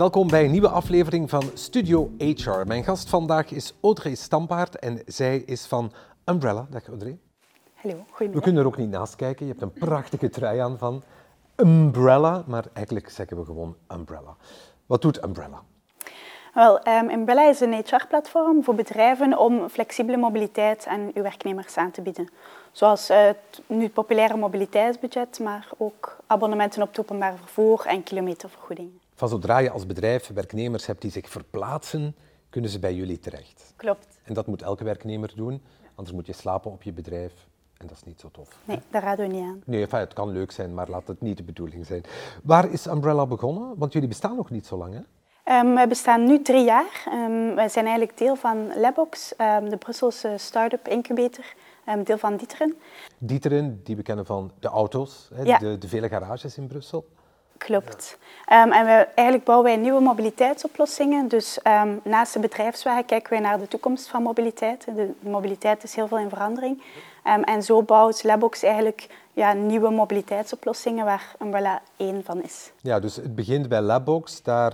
welkom bij een nieuwe aflevering van Studio HR. Mijn gast vandaag is Audrey Stampaard en zij is van Umbrella. Dag Audrey. Hallo, We goedemiddag. kunnen er ook niet naast kijken. Je hebt een prachtige trui aan van Umbrella, maar eigenlijk zeggen we gewoon Umbrella. Wat doet Umbrella? Wel, um, Umbrella is een HR-platform voor bedrijven om flexibele mobiliteit aan uw werknemers aan te bieden. Zoals eh, het nu populaire mobiliteitsbudget, maar ook abonnementen op het openbaar vervoer en kilometervergoedingen. Van zodra je als bedrijf werknemers hebt die zich verplaatsen, kunnen ze bij jullie terecht. Klopt. En dat moet elke werknemer doen, anders moet je slapen op je bedrijf en dat is niet zo tof. Nee, daar raden we niet aan. Nee, enfin, het kan leuk zijn, maar laat het niet de bedoeling zijn. Waar is Umbrella begonnen? Want jullie bestaan nog niet zo lang, hè? Um, wij bestaan nu drie jaar. Um, wij zijn eigenlijk deel van Labox, um, de Brusselse start-up incubator, deel van Dieteren. Dieteren, die we kennen van de auto's, hè, Ja. de, de vele garages in Brussel. Klopt. en we, eigenlijk bouwen wij nieuwe mobiliteitsoplossingen. Dus naast de bedrijfswagen kijken wij naar de toekomst van mobiliteit. De mobiliteit is heel veel in verandering. en zo bouwt Labox eigenlijk ja, nieuwe mobiliteitsoplossingen waar Umbrella één van is. Ja, dus het begint bij Labbox. Daar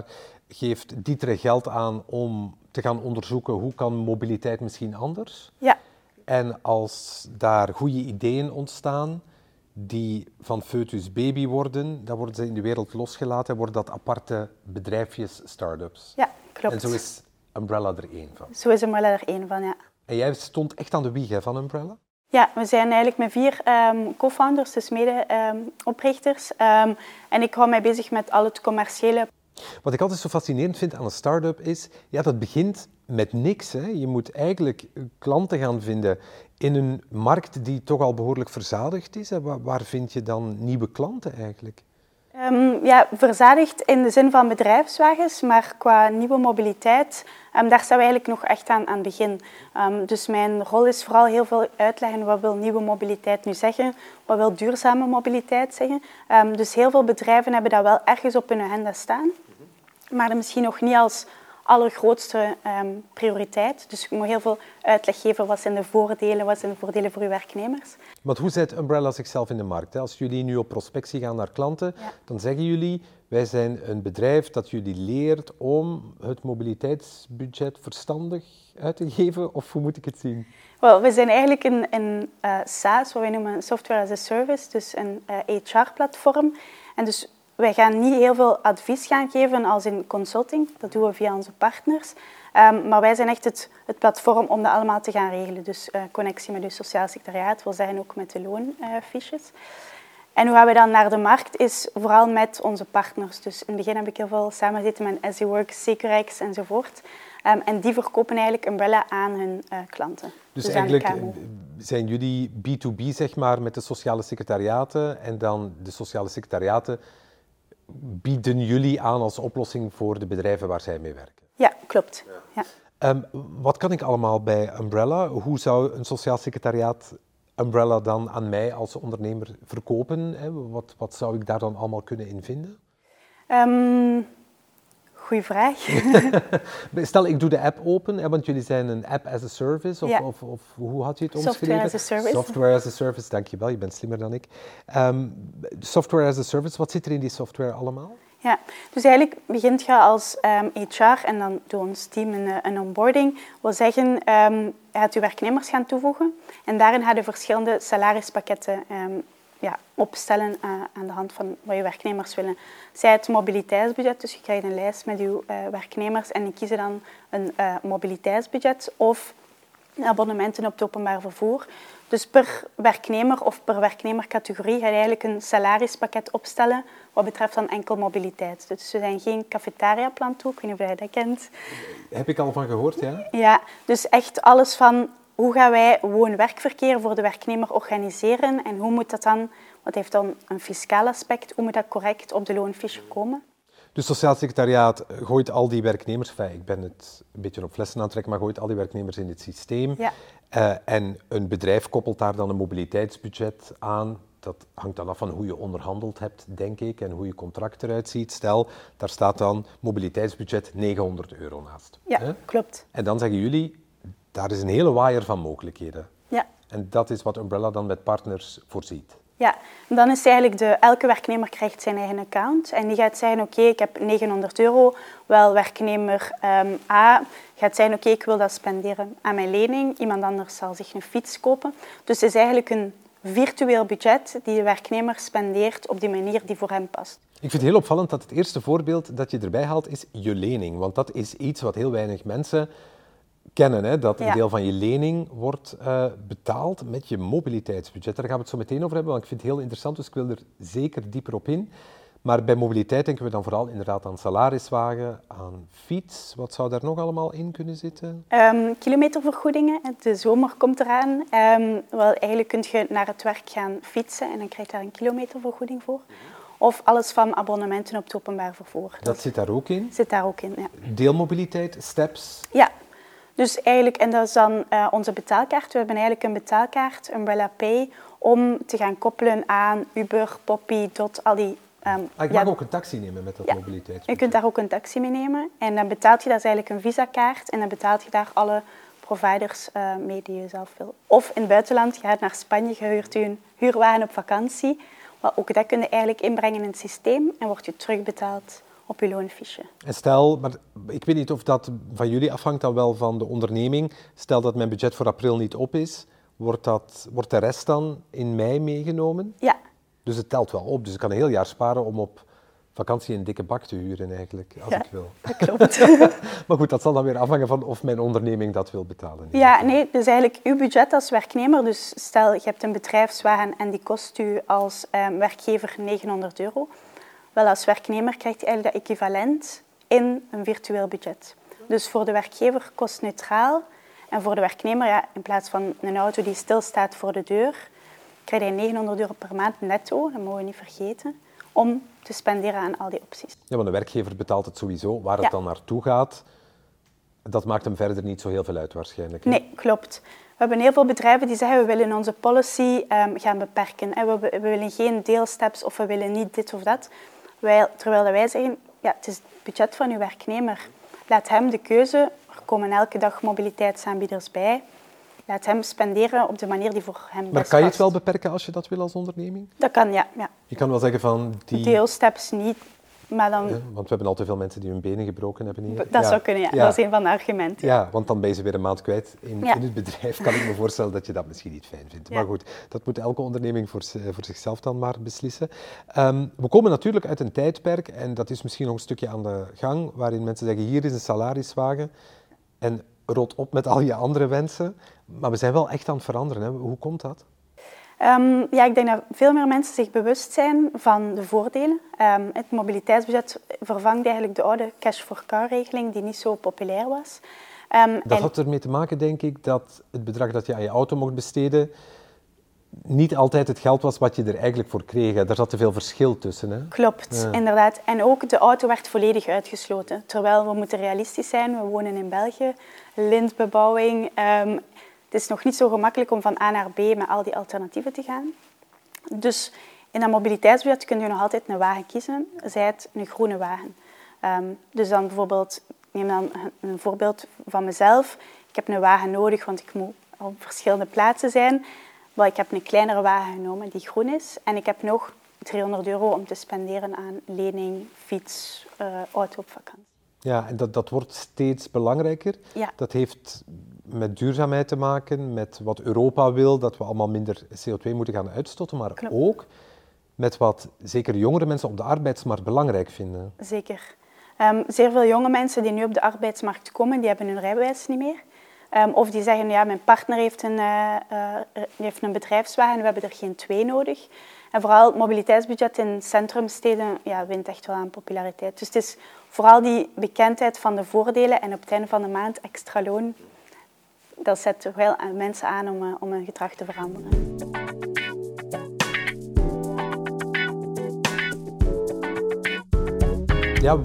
geeft Dieteren geld aan om te gaan onderzoeken hoe kan mobiliteit misschien anders. Ja, En als daar goede ideeën ontstaan die van foetus baby worden, dan worden ze in de wereld losgelaten en worden dat aparte bedrijfjes, start-ups. ja klopt. En zo is Umbrella er één van. Zo is Umbrella er één van, ja. En jij stond echt aan de wieg hè, van Umbrella? Ja, we zijn eigenlijk met vier ehm, co-founders, dus mede-oprichters. en ik hou mij bezig met al het commerciële. Wat ik altijd zo fascinerend vind aan een start-up is, ja, dat begint met niks. Hè. Je moet eigenlijk klanten gaan vinden in een markt die toch al behoorlijk verzadigd is. Waar, waar vind je dan nieuwe klanten eigenlijk? Ehm, ja, verzadigd in de zin van bedrijfswagens, maar qua nieuwe mobiliteit, ehm, daar staan we eigenlijk nog echt aan aan het begin. Ehm, dus mijn rol is vooral heel veel uitleggen wat wil nieuwe mobiliteit nu zeggen, wat wil duurzame mobiliteit zeggen. Dus heel veel bedrijven hebben dat wel ergens op hun agenda staan, maar misschien nog niet als allergrootste ehm, prioriteit. Dus ik moet heel veel uitleg geven, wat zijn de voordelen, wat zijn de voordelen voor uw werknemers. Want hoe zet Umbrella zichzelf in de markt? hè? Als jullie nu op prospectie gaan naar klanten, Ja. dan zeggen jullie, wij zijn een bedrijf dat jullie leert om het mobiliteitsbudget verstandig uit te geven. Of hoe moet ik het zien? Wel, we zijn eigenlijk een, een eh, SaaS, wat wij noemen een software as a service, dus een HR-platform. En dus wij gaan niet heel veel advies gaan geven als in consulting, dat doen we via onze partners. Ehm, maar wij zijn echt het, het platform om dat allemaal te gaan regelen. Dus eh, connectie met uw sociaal secretariaat, wil zeggen ook met de loonfiches. En hoe gaan we dan naar de markt is vooral met onze partners. Dus in het begin heb ik heel veel samengezeten met EasyWorks, Securex enzovoort. Ehm, en die verkopen eigenlijk Umbrella aan hun eh, klanten. Dus, de eigenlijk eh, zijn jullie B2B, zeg maar, met de sociale secretariaten en dan de sociale secretariaten bieden jullie aan als oplossing voor de bedrijven waar zij mee werken. Ja, klopt. Ja. Ehm, wat kan ik allemaal bij Umbrella? Hoe zou een sociaal secretariaat Umbrella dan aan mij als ondernemer verkopen? Hè? Wat, wat zou ik daar dan allemaal kunnen in vinden? Ehm, goeie vraag. Stel, ik doe de app open, hè, want jullie zijn een app as a service, of, Ja. of, of hoe had je het Software omschreven? as a service. Software as a service, dankjewel, je bent slimmer dan ik. Ehm, software as a service, wat zit er in die software allemaal? ja, dus eigenlijk begint je als ehm, HR en dan doet ons team een, eh, een onboarding. wil zeggen, ehm, je gaat je werknemers gaan toevoegen en daarin ga je verschillende salarispakketten ja, opstellen eh, aan de hand van wat je werknemers willen. Zij het mobiliteitsbudget, dus je krijgt een lijst met je eh, werknemers en die kiezen dan een eh, mobiliteitsbudget of abonnementen op het openbaar vervoer. Dus per werknemer of per werknemercategorie ga je eigenlijk een salarispakket opstellen wat betreft dan enkel mobiliteit. Dus we zijn geen cafetaria-plan toe, ik weet niet of jij dat kent. Heb ik al van gehoord, ja? Ja, dus echt alles van hoe gaan wij woon-werkverkeer voor de werknemer organiseren en hoe moet dat dan, wat heeft dan een fiscaal aspect, hoe moet dat correct op de loonfiche komen? Dus Sociaal Secretariaat gooit al die werknemers, enfin, ik ben het een beetje op flessen aan het trekken, maar gooit al die werknemers in het systeem. Ja. Eh, en een bedrijf koppelt daar dan een mobiliteitsbudget aan. Dat hangt dan af van hoe je onderhandeld hebt, denk ik, en hoe je contract eruit ziet. Stel, daar staat dan mobiliteitsbudget 900 euro naast. Ja, klopt. En dan zeggen jullie, daar is een hele waaier van mogelijkheden. Ja, En dat is wat Umbrella dan met partners voorziet. Ja, dan is eigenlijk de, elke werknemer krijgt zijn eigen account en die gaat zeggen, oké, ik heb 900 euro. Wel, werknemer um, A gaat zeggen, oké, ik wil dat spenderen aan mijn lening. Iemand anders zal zich een fiets kopen. Dus het is eigenlijk een virtueel budget die de werknemer spendeert op die manier die voor hem past. Ik vind het heel opvallend dat het eerste voorbeeld dat je erbij haalt is je lening. Want dat is iets wat heel weinig mensen kennen. Hè? Dat een deel van je lening wordt uh, betaald met je mobiliteitsbudget. Daar gaan we het zo meteen over hebben, want ik vind het heel interessant, dus ik wil er zeker dieper op in. Maar bij mobiliteit denken we dan vooral inderdaad aan salariswagen, aan fiets. Wat zou daar nog allemaal in kunnen zitten? Um, kilometervergoedingen. De zomer komt eraan. Um, wel, eigenlijk kun je naar het werk gaan fietsen en dan krijg je daar een kilometervergoeding voor. Of alles van abonnementen op het openbaar vervoer. Dat zit daar ook in? Zit daar ook in, ja. Deelmobiliteit, steps? Ja. Dus eigenlijk, en dat is dan uh, onze betaalkaart. We hebben eigenlijk een betaalkaart, Umbrella Pay, om te gaan koppelen aan Uber, Poppy, Dot, al die Um, ah, ik mag ook een taxi nemen met dat ja, Je kunt daar ook een taxi mee nemen. En dan betaalt je, dat is eigenlijk een visa-kaart. En dan betaalt je daar alle providers uh, mee die je zelf wil. Of in het buitenland, je gaat naar Spanje, je huurt je een huurwagen op vakantie. Maar ook dat kun je eigenlijk inbrengen in het systeem en wordt je terugbetaald op je loonfiche. En stel, maar ik weet niet of dat van jullie afhangt dan wel van de onderneming. Stel dat mijn budget voor april niet op is, wordt, dat, wordt de rest dan in mei meegenomen? Ja, dus het telt wel op. Dus ik kan een heel jaar sparen om op vakantie een dikke bak te huren eigenlijk, als ja, ik wil. dat klopt. maar goed, dat zal dan weer afhangen van of mijn onderneming dat wil betalen. Ja, nee, dus eigenlijk uw budget als werknemer. Dus stel, je hebt een bedrijfswagen en die kost u als um, werkgever 900 euro. Wel, als werknemer krijgt je eigenlijk dat equivalent in een virtueel budget. Dus voor de werkgever kost neutraal. En voor de werknemer, ja, in plaats van een auto die stilstaat voor de deur, krijg je 900 euro per maand netto, dat mogen we niet vergeten, om te spenderen aan al die opties. Ja, want de werkgever betaalt het sowieso. Waar het dan naartoe gaat, dat maakt hem verder niet zo heel veel uit waarschijnlijk. Nee, klopt. We hebben heel veel bedrijven die zeggen we willen onze policy um, gaan beperken. We, we, willen geen deelsteps of we willen niet dit of dat. Wij, terwijl wij zeggen, ja, het is het budget van uw werknemer. Laat hem de keuze. Er komen elke dag mobiliteitsaanbieders bij. Laat hem spenderen op de manier die voor hem Maar kan je het wel beperken als je dat wil als onderneming? Dat kan, ja. ja. Je kan wel zeggen van die... Deelsteps niet, maar dan... Ja, want we hebben al te veel mensen die hun benen gebroken hebben hier. Dat zou kunnen, ja. Dat is een van de argumenten. Ja, want dan ben je ze weer een maand kwijt in, in het bedrijf. Kan ik me voorstellen dat je dat misschien niet fijn vindt. Maar goed, dat moet elke onderneming voor, voor zichzelf dan maar beslissen. Um, we komen natuurlijk uit een tijdperk, en dat is misschien nog een stukje aan de gang, waarin mensen zeggen, hier is een salariswagen. En rot op met al je andere wensen. Maar we zijn wel echt aan het veranderen. Hè? Hoe komt dat? Um, ja, ik denk dat veel meer mensen zich bewust zijn van de voordelen. Um, het mobiliteitsbudget vervangt eigenlijk de oude cash-for-car-regeling die niet zo populair was. Um, dat had ermee te maken, denk ik, dat het bedrag dat je aan je auto mocht besteden niet altijd het geld was wat je er eigenlijk voor kreeg. Daar zat te veel verschil tussen. Hè? Klopt, inderdaad. En ook de auto werd volledig uitgesloten. Terwijl we moeten realistisch zijn, we wonen in België, lintbebouwing. Um, het is nog niet zo gemakkelijk om van A naar B met al die alternatieven te gaan. Dus in dat mobiliteitsbudget kun je nog altijd een wagen kiezen, zij het een groene wagen. Um, dus dan bijvoorbeeld, neem dan een voorbeeld van mezelf. Ik heb een wagen nodig, want ik moet op verschillende plaatsen zijn. Wel, ik heb een kleinere wagen genomen die groen is. En ik heb nog 300 euro om te spenderen aan lening, fiets, uh, auto op vakantie. Ja, en dat, dat wordt steeds belangrijker. Ja. Dat heeft met duurzaamheid te maken, met wat Europa wil, dat we allemaal minder CO2 moeten gaan uitstoten, maar ook met wat zeker jongere mensen op de arbeidsmarkt belangrijk vinden. Zeker. Um, zeer veel jonge mensen die nu op de arbeidsmarkt komen, die hebben hun rijbewijs niet meer. Um, of die zeggen, ja, mijn partner heeft een, uh, uh, heeft een bedrijfswagen, we hebben er geen twee nodig. En vooral het mobiliteitsbudget in centrumsteden ja, wint echt wel aan populariteit. Dus het is vooral die bekendheid van de voordelen en op het einde van de maand extra loon. Dat zet toch wel mensen aan om, uh, om hun gedrag te veranderen. Ja,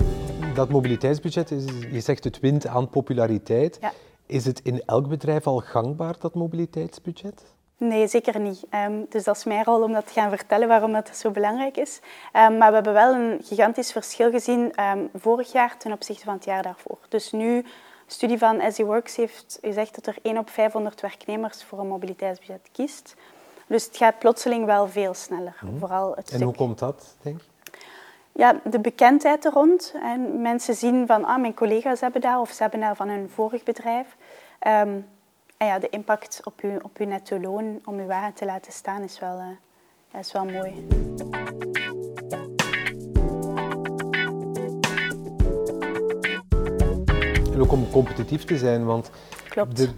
dat mobiliteitsbudget, is, je zegt het wint aan populariteit. Ja. Is het in elk bedrijf al gangbaar, dat mobiliteitsbudget? Nee, zeker niet. Um, dus dat is mijn rol om dat te gaan vertellen waarom dat zo belangrijk is. Um, maar we hebben wel een gigantisch verschil gezien um, vorig jaar ten opzichte van het jaar daarvoor. Dus nu, studie van SE Works heeft gezegd dat er 1 op 500 werknemers voor een mobiliteitsbudget kiest. Dus het gaat plotseling wel veel sneller. Mhm. Vooral het En stuk- hoe komt dat, denk je? Ja, de bekendheid er rond. En mensen zien van, ah, mijn collega's hebben dat, of ze hebben dat van hun vorig bedrijf. Ehm, en ja, de impact op uw, op uw netto loon om uw waarde te laten staan is wel, eh, is wel mooi. En ook om competitief te zijn, want Klopt. de,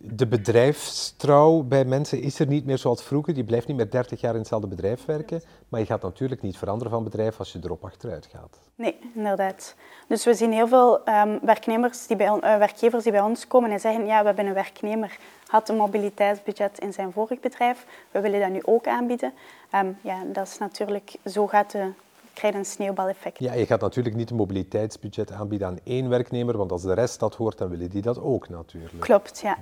de bedrijfstrouw bij mensen is er niet meer zoals vroeger. Je blijft niet meer 30 jaar in hetzelfde bedrijf werken, maar je gaat natuurlijk niet veranderen van bedrijf als je erop achteruit gaat. Nee, inderdaad. Dus we zien heel veel ehm, werknemers die bij eh, werkgevers die bij ons komen en zeggen, ja, we hebben een werknemer, had een mobiliteitsbudget in zijn vorig bedrijf, we willen dat nu ook aanbieden. Ehm, ja, dat is natuurlijk, zo gaat de, krijg je een sneeuwbaleffect. Ja, je gaat natuurlijk niet een mobiliteitsbudget aanbieden aan één werknemer, want als de rest dat hoort, dan willen die dat ook natuurlijk. Klopt, ja.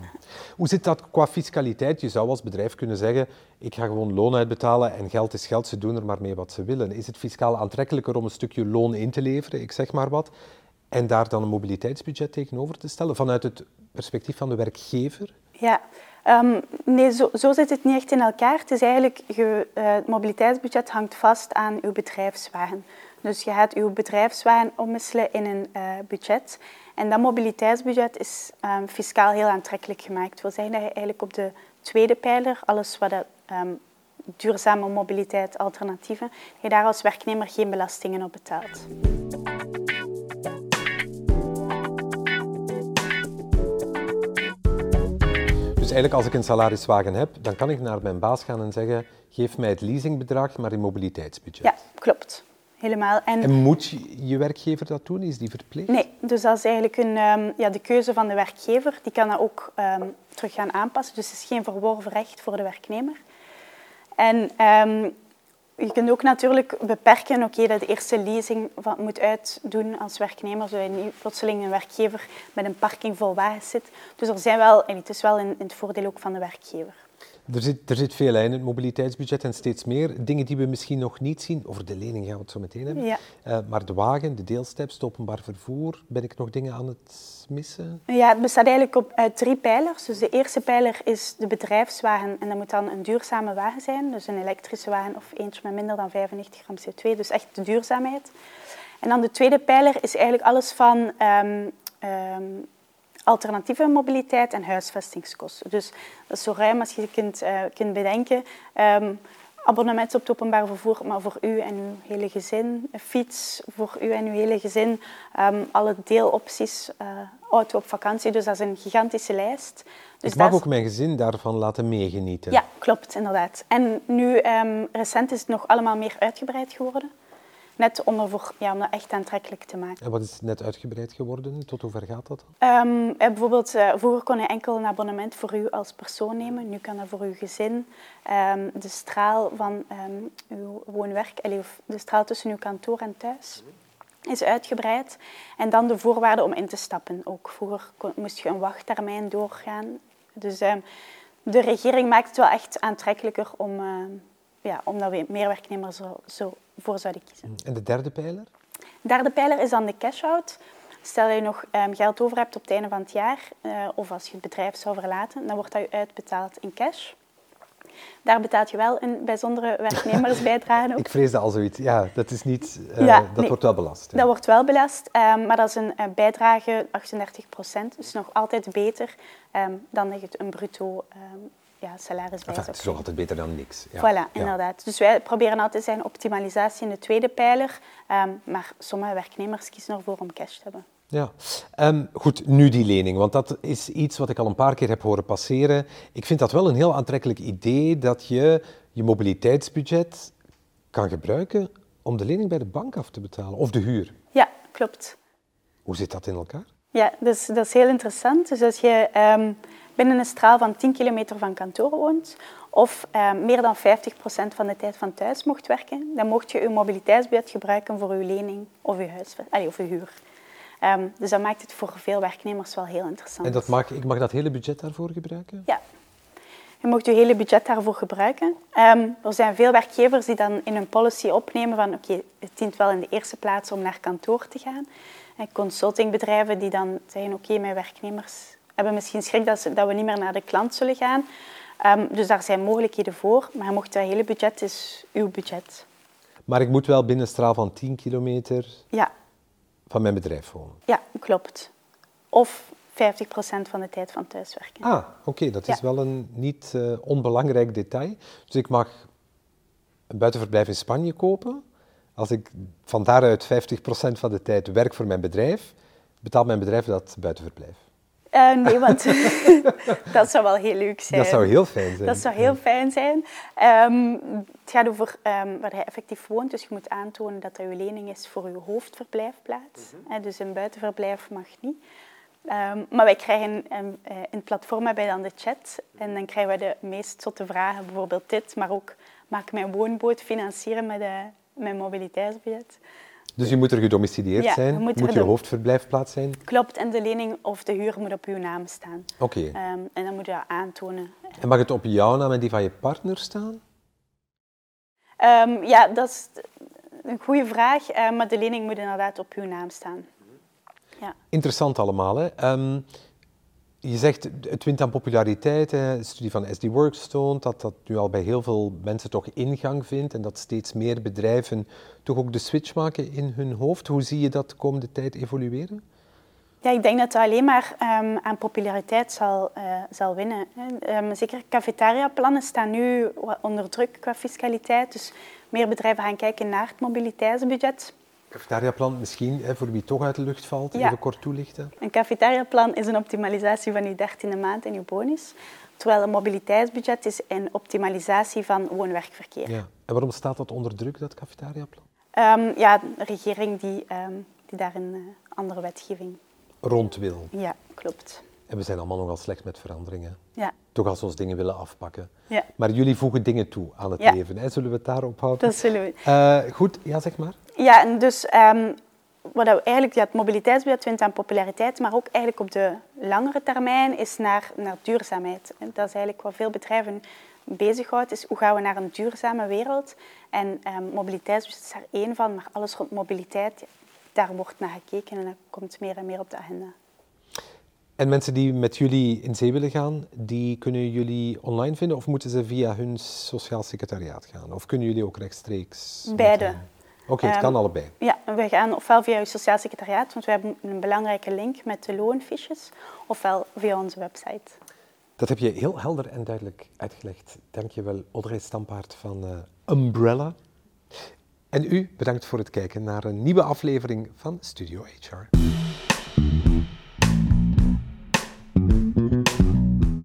Hoe zit dat qua fiscaliteit? Je zou als bedrijf kunnen zeggen, ik ga gewoon loon uitbetalen en geld is geld, ze doen er maar mee wat ze willen. Is het fiscaal aantrekkelijker om een stukje loon in te leveren, ik zeg maar wat, en daar dan een mobiliteitsbudget tegenover te stellen, vanuit het perspectief van de werkgever? Ja, ehm, nee, zo, zo zit het niet echt in elkaar. Het is eigenlijk, je, eh, het mobiliteitsbudget hangt vast aan uw bedrijfswagen. Dus je gaat uw bedrijfswagen omwisselen in een eh, budget. En dat mobiliteitsbudget is ehm, fiscaal heel aantrekkelijk gemaakt. Dat wil zeggen dat je eigenlijk op de tweede pijler, alles wat dat, ehm, duurzame mobiliteit, alternatieven, je daar als werknemer geen belastingen op betaalt. Dus eigenlijk als ik een salariswagen heb, dan kan ik naar mijn baas gaan en zeggen, geef mij het leasingbedrag, maar in mobiliteitsbudget. Ja, klopt. Helemaal. En moet je, werkgever dat doen? Is die verplicht? Nee, dus dat is eigenlijk een, ehm, ja, de keuze van de werkgever. Die kan dat ook ehm, terug gaan aanpassen. Dus het is geen verworven recht voor de werknemer. En ehm, je kunt ook natuurlijk beperken oké, dat de eerste leasing van, moet uitdoen als werknemer, zodat je niet plotseling een werkgever met een parking vol wagens zit. Dus er zijn wel, en het is wel in, in het voordeel ook van de werkgever. Er zit, er zit veel in het mobiliteitsbudget en steeds meer dingen die we misschien nog niet zien. Over de lening gaan we het zo meteen hebben. Ja. Eh, maar de wagen, de deelsteps, het openbaar vervoer, ben ik nog dingen aan het missen? Ja, het bestaat eigenlijk op, uit drie pijlers. Dus de eerste pijler is de bedrijfswagen en dat moet dan een duurzame wagen zijn. Dus een elektrische wagen of eentje met minder dan 95 gram CO2, dus echt de duurzaamheid. En dan de tweede pijler is eigenlijk alles van ehm, ehm, alternatieve mobiliteit en huisvestingskosten. Dus dat is zo ruim als je kunt, eh, kunt bedenken. Ehm, abonnement op het openbaar vervoer, maar voor u en uw hele gezin. Een fiets voor u en uw hele gezin. Ehm, alle deelopties, eh, auto op vakantie. Dus dat is een gigantische lijst. Dus ik mag ook mijn gezin daarvan laten meegenieten. Ja, klopt, inderdaad. En nu, ehm, recent is het nog allemaal meer uitgebreid geworden. Net om, ervoor, ja, om dat echt aantrekkelijk te maken. En wat is net uitgebreid geworden? Tot hoe ver gaat dat dan? Ehm, eh, bijvoorbeeld, eh, vroeger kon je enkel een abonnement voor u als persoon nemen. Nu kan dat voor uw gezin. Ehm, de straal van ehm, uw woonwerk, of de straal tussen uw kantoor en thuis, is uitgebreid. En dan de voorwaarden om in te stappen. Ook vroeger kon- moest je een wachttermijn doorgaan. Dus de regering maakt het wel echt aantrekkelijker om, ja, omdat we meer werknemers zo, zo voor zouden kiezen. En de derde pijler? Derde pijler is dan de cash-out. Stel dat je nog ehm, geld over hebt op het einde van het jaar, eh, of als je het bedrijf zou verlaten, dan wordt dat je uitbetaald in cash. Daar betaalt je wel een bijzondere werknemersbijdrage op. Ik vreesde al zoiets. Ja, dat is niet... Ja, dat nee. wordt wel belast. ja. Dat wordt wel belast, ehm, maar dat is een eh, bijdrage 38% dus nog altijd beter ehm, dan dat je het een bruto ja, salaris bij Enfin, het is nog altijd beter dan niks. Ja. Voilà, Ja. inderdaad. Dus wij proberen altijd zijn optimalisatie in de tweede pijler, ehm, maar sommige werknemers kiezen ervoor om cash te hebben. Ja, Ehm, goed, nu die lening, want dat is iets wat ik al een paar keer heb horen passeren. Ik vind dat wel een heel aantrekkelijk idee dat je je mobiliteitsbudget kan gebruiken om de lening bij de bank af te betalen, of de huur. Ja, klopt. Hoe zit dat in elkaar? Ja, dus, dat is heel interessant. Dus als je ehm, binnen een straal van 10 kilometer van kantoor woont, of ehm, meer dan 50% van de tijd van thuis mocht werken, dan mocht je je mobiliteitsbudget gebruiken voor je lening of je, huis, allee, of huur. Ehm, dus dat maakt het voor veel werknemers wel heel interessant. En dat mag, ik mag dat hele budget daarvoor gebruiken? Ja. Je mocht je hele budget daarvoor gebruiken. Ehm, er zijn veel werkgevers die dan in hun policy opnemen van oké, het dient wel in de eerste plaats om naar kantoor te gaan. En consultingbedrijven die dan zeggen oké, mijn werknemers hebben misschien schrik dat, ze, dat we niet meer naar de klant zullen gaan. Ehm, dus daar zijn mogelijkheden voor, maar je mocht dat hele budget is uw budget. Maar ik moet wel binnen een straal van 10 kilometer Ja, van mijn bedrijf wonen. ja klopt. Of 50% van de tijd van thuiswerken. Ah, oké, dat is Ja. wel een niet eh, onbelangrijk detail. Dus ik mag een buitenverblijf in Spanje kopen. Als ik van daaruit 50% van de tijd werk voor mijn bedrijf, betaalt mijn bedrijf dat buitenverblijf. Eh, nee, want dat zou wel heel leuk zijn. Dat zou heel fijn zijn. Dat zou heel fijn zijn. Ehm, het gaat over ehm, waar hij effectief woont, dus je moet aantonen dat dat je lening is voor je hoofdverblijfplaats. Hè, dus een buitenverblijf mag niet. Ehm, maar wij krijgen ehm, eh, in het platform hebben wij dan de chat en dan krijgen we de meest zotte vragen, bijvoorbeeld dit, maar ook maak ik mijn woonboot financieren met eh, mijn mobiliteitsbudget. Dus je moet er gedomicileerd Ja, zijn, moet moet, je hoofdverblijfplaats zijn. Klopt, en de lening of de huur moet op uw naam staan. Oké. Ehm, en dan moet je dat aantonen. En mag het op jouw naam en die van je partner staan? Ehm, ja, dat is een goede vraag, eh, maar de lening moet inderdaad op uw naam staan. Ja. Interessant allemaal. Hè? Ehm, je zegt, het wint aan populariteit. De studie van SD Works toont dat dat nu al bij heel veel mensen toch ingang vindt en dat steeds meer bedrijven toch ook de switch maken in hun hoofd. Hoe zie je dat de komende tijd evolueren? ja, ik denk dat het alleen maar ehm, aan populariteit zal, eh, zal winnen. Ehm, zeker cafetaria-plannen staan nu onder druk qua fiscaliteit. Dus meer bedrijven gaan kijken naar het mobiliteitsbudget. Cafetariaplan misschien, hè, voor wie toch uit de lucht valt, Ja. even kort toelichten. Een cafetariaplan is een optimalisatie van je dertiende maand en je bonus. Terwijl een mobiliteitsbudget is een optimalisatie van woon-werkverkeer. Ja. En waarom staat dat onder druk, dat cafetariaplan? Ehm, ja, een regering die, ehm, die daar een eh, andere wetgeving... Rond wil. Ja, klopt. En we zijn allemaal nogal slecht met veranderingen. Ja, Toch als we ons dingen willen afpakken. ja Maar jullie voegen dingen toe aan het Ja. leven. Hè? Zullen we het daarop houden? dat zullen we... Eh, goed, ja, zeg maar. Ja, en dus ehm, wat we eigenlijk, ja, het mobiliteitsbudget wint aan populariteit, maar ook eigenlijk op de langere termijn is naar, naar duurzaamheid. En dat is eigenlijk wat veel bedrijven bezighoudt, is hoe gaan we naar een duurzame wereld. En ehm, mobiliteitsbudget is daar één van, maar alles rond mobiliteit, daar wordt naar gekeken en dat komt meer en meer op de agenda. En mensen die met jullie in zee willen gaan, die kunnen jullie online vinden of moeten ze via hun sociaal secretariaat gaan? Of kunnen jullie ook rechtstreeks? Beide. Oké, het Ehm, kan allebei. Ja, we gaan ofwel via je sociaal secretariaat, want we hebben een belangrijke link met de loonfiches, ofwel via onze website. Dat heb je heel helder en duidelijk uitgelegd. Dankjewel, Audrey Stampaard van eh, Umbrella. En u, bedankt voor het kijken naar een nieuwe aflevering van Studio HR.